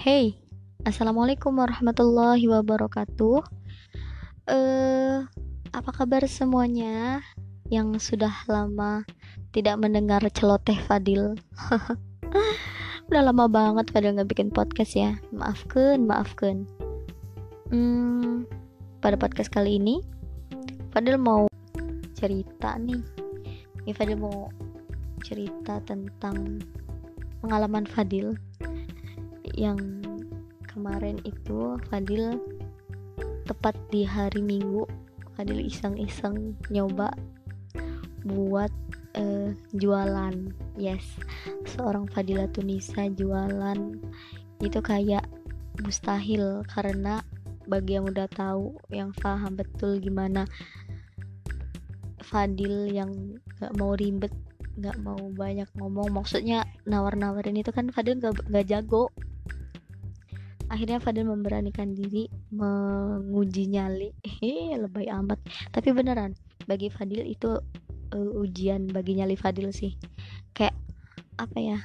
Hey, assalamualaikum warahmatullahi wabarakatuh. Eh, apa kabar semuanya yang sudah lama tidak mendengar celoteh Fadil? Udah lama banget Fadil nggak bikin podcast ya. Maafkan, maafkan. Hmm, pada podcast kali ini, Fadil mau cerita nih. Ini Fadil mau cerita tentang pengalaman Fadil yang kemarin itu Fadil tepat di hari Minggu Fadil iseng-iseng nyoba buat uh, jualan. Yes seorang Fadila Tunisa jualan. Itu kayak mustahil karena bagi yang udah tahu yang paham betul gimana Fadil yang gak mau ribet nggak mau banyak ngomong. Maksudnya nawar-nawarin itu kan Fadil gak, gak jago akhirnya Fadil memberanikan diri menguji nyali. Hehe lebay amat. Tapi beneran bagi Fadil itu uh, ujian bagi nyali Fadil sih. Kayak apa ya?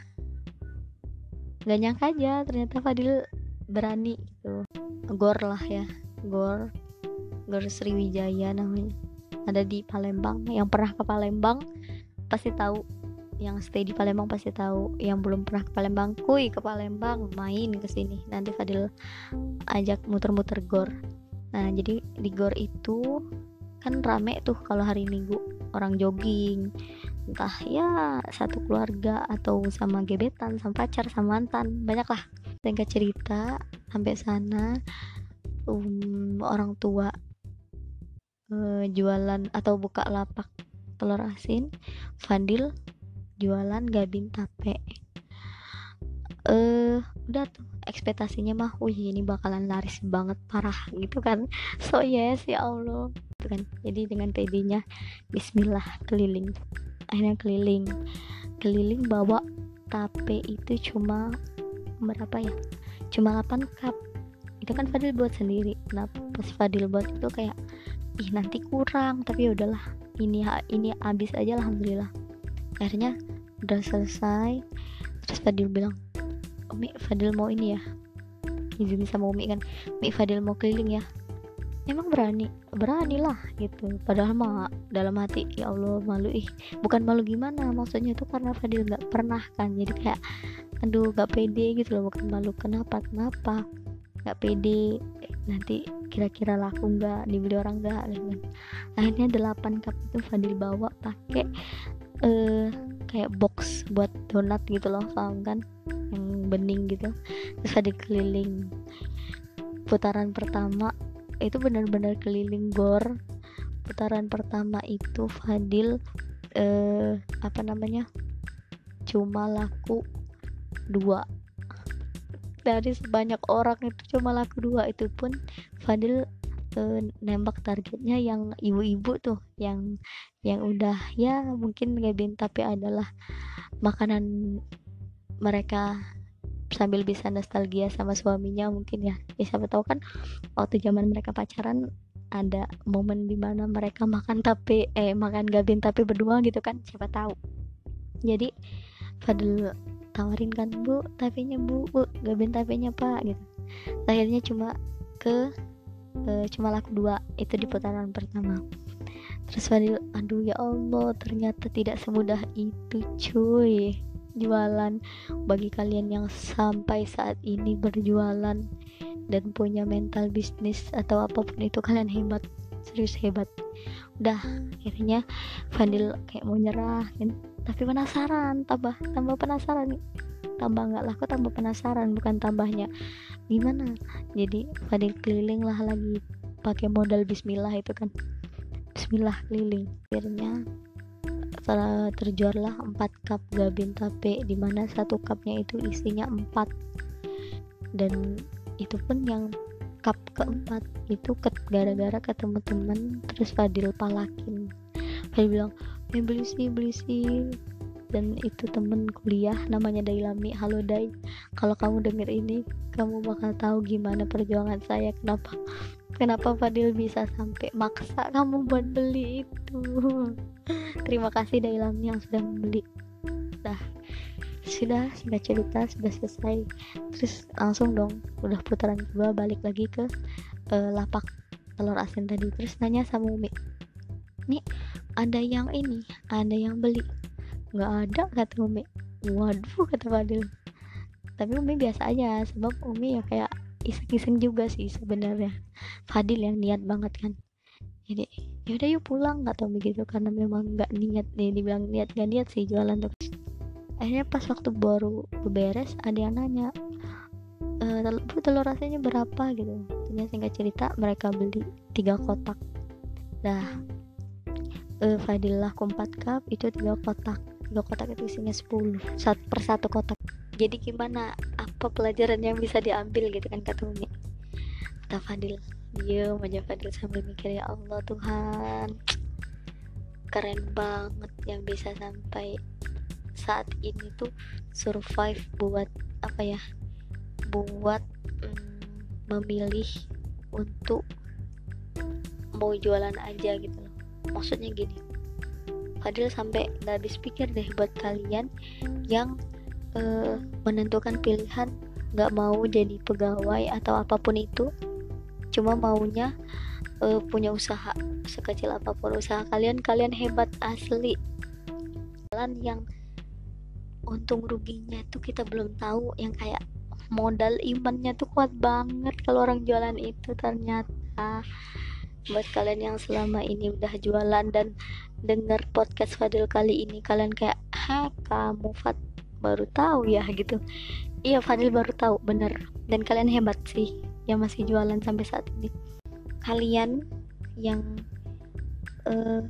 Gak nyangka aja ternyata Fadil berani gitu. Gor lah ya. Gor. Gor Sriwijaya namanya. Ada di Palembang. Yang pernah ke Palembang pasti tahu yang stay di Palembang pasti tahu. Yang belum pernah ke Palembang kuy ke Palembang main ke sini. Nanti Fadil ajak muter-muter gor. Nah jadi di gor itu kan rame tuh kalau hari Minggu. Orang jogging entah ya satu keluarga atau sama gebetan sama pacar sama mantan banyak lah. Singkat cerita sampai sana um, orang tua uh, jualan atau buka lapak telur asin Fadil jualan gabin tape. Eh uh, udah tuh ekspektasinya mah wih ini bakalan laris banget parah gitu kan. So yes ya Allah. Gitu kan. Jadi dengan PD-nya Bismillah keliling. Akhirnya keliling. Keliling bawa tape itu cuma berapa ya? Cuma 8 cup. Itu kan Fadil buat sendiri. Nah pas Fadil buat itu kayak ih nanti kurang tapi ya udahlah. Ini ini habis aja alhamdulillah akhirnya udah selesai. Terus Fadil bilang Umi Fadil mau ini ya. Izin sama Umi kan. Umi Fadil mau keliling ya. Emang berani? Berani lah gitu. Padahal mah dalam hati ya Allah malu. Ih bukan malu gimana maksudnya itu karena Fadil nggak pernah kan. Jadi kayak aduh gak pede gitu loh. Bukan malu. Kenapa? Kenapa? Nggak pede. Nanti kira-kira laku nggak? Dibeli orang nggak? Akhirnya delapan cup itu Fadil bawa pakai uh, kayak box buat donat gitu loh paham kan yang bening gitu. Terus ada keliling. Putaran pertama itu benar-benar keliling gor. Putaran pertama itu Fadil uh, apa namanya cuma laku dua. Dari sebanyak orang itu cuma laku dua itu pun Fadil uh, nembak targetnya yang ibu-ibu tuh yang yang udah ya mungkin ngebin tapi adalah makanan mereka sambil bisa nostalgia sama suaminya mungkin ya. Ya siapa tahu kan waktu zaman mereka pacaran ada momen di mana mereka makan tapi eh makan gabin tapi berdua gitu kan siapa tahu. Jadi Fadil tawarin kan bu tapinya bu bu gabin tapinya pak gitu. Akhirnya cuma ke uh, cuma laku dua itu di putaran pertama. Terus Fadil aduh ya Allah ternyata tidak semudah itu cuy. Jualan bagi kalian yang sampai saat ini berjualan dan punya mental bisnis atau apa pun itu kalian hebat serius hebat. Udah akhirnya Fadil kayak mau nyerah tapi penasaran tambah tambah penasaran tambah nggak laku tambah penasaran bukan tambahnya. Gimana? Jadi Fadil keliling lah lagi pakai modal Bismillah itu kan. Bismillah keliling. Akhirnya terjual lah 4 cup gabin tape di mana satu cupnya itu isinya 4 dan itu pun yang cup keempat itu gara-gara ketemu temen terus Fadil palakin. Fadil bilang beli sih beli sih dan itu temen kuliah namanya Dailami. Halo Dai. Kalau kamu denger ini kamu bakal tahu gimana perjuangan saya. Kenapa kenapa Fadil bisa sampai maksa kamu buat beli itu? Terima kasih Dailami yang sudah membeli. Nah sudah singkat cerita sudah selesai. Terus langsung dong udah putaran kedua balik lagi ke uh, lapak telur asin tadi. Terus nanya sama Umi nih ada yang ini ada yang beli nggak ada kata Umi. Waduh kata Fadil. Tapi Umi biasa aja sebab Umi ya kayak iseng-iseng juga sih sebenarnya. Fadil yang niat banget kan. Jadi yaudah yuk pulang nggak tahu begitu karena memang nggak niat nih dibilang niat gak niat sih jualan tuh. Akhirnya pas waktu baru beres ada yang nanya e, bu telur rasanya berapa? gitu. Ternyata singkat cerita mereka beli tiga kotak. Dah e, Fadilah kompat cup itu tiga kotak tiga kotak itu isinya 10 satu per satu kotak. Jadi gimana? Apa pelajaran yang bisa diambil gitu kan kata Umi kata Fadil dia aja Fadil sambil mikir ya Allah Tuhan. Keren banget yang bisa sampai saat ini tuh survive buat apa ya buat mm, memilih untuk mau jualan aja gitu loh. Maksudnya gini Fadil sampai nggak habis pikir deh buat kalian yang uh, menentukan pilihan nggak mau jadi pegawai atau apa pun itu. Cuma maunya uh, punya usaha sekecil apa pun usaha kalian. Kalian hebat asli. Kalian yang untung ruginya tuh kita belum tahu. Yang kayak modal imannya tuh kuat banget kalau orang jualan itu ternyata buat kalian yang selama ini udah jualan dan dengar podcast Fadil kali ini kalian kayak ha kamu Fat baru tahu ya gitu. Iya Fadil baru tahu bener. Dan kalian hebat sih yang masih jualan sampai saat ini. Kalian yang uh,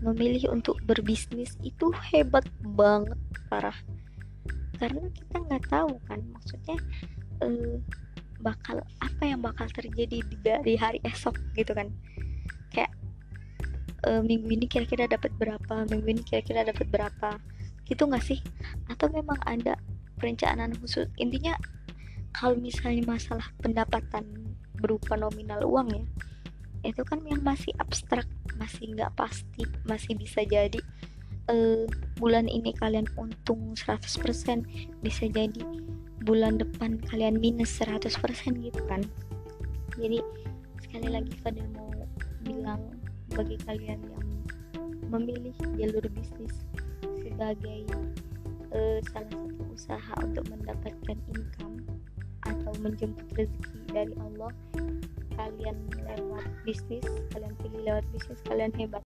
memilih untuk berbisnis itu hebat banget parah. Karena kita nggak tahu kan maksudnya uh, bakal apa yang bakal terjadi di, di hari esok gitu kan. Kayak uh, minggu ini kira-kira dapat berapa minggu ini kira-kira dapat berapa gitu nggak sih? Atau memang ada perencanaan khusus? Intinya kalau misalnya masalah pendapatan berupa nominal uang ya itu kan yang masih abstrak masih nggak pasti masih bisa jadi uh, bulan ini kalian untung 100% bisa jadi bulan depan kalian minus 100% gitu kan. Jadi sekali lagi pada mau bilang bagi kalian yang memilih jalur bisnis sebagai uh, salah satu usaha untuk mendapatkan income atau menjemput rezeki dari Allah kalian lewat bisnis kalian pilih lewat bisnis kalian hebat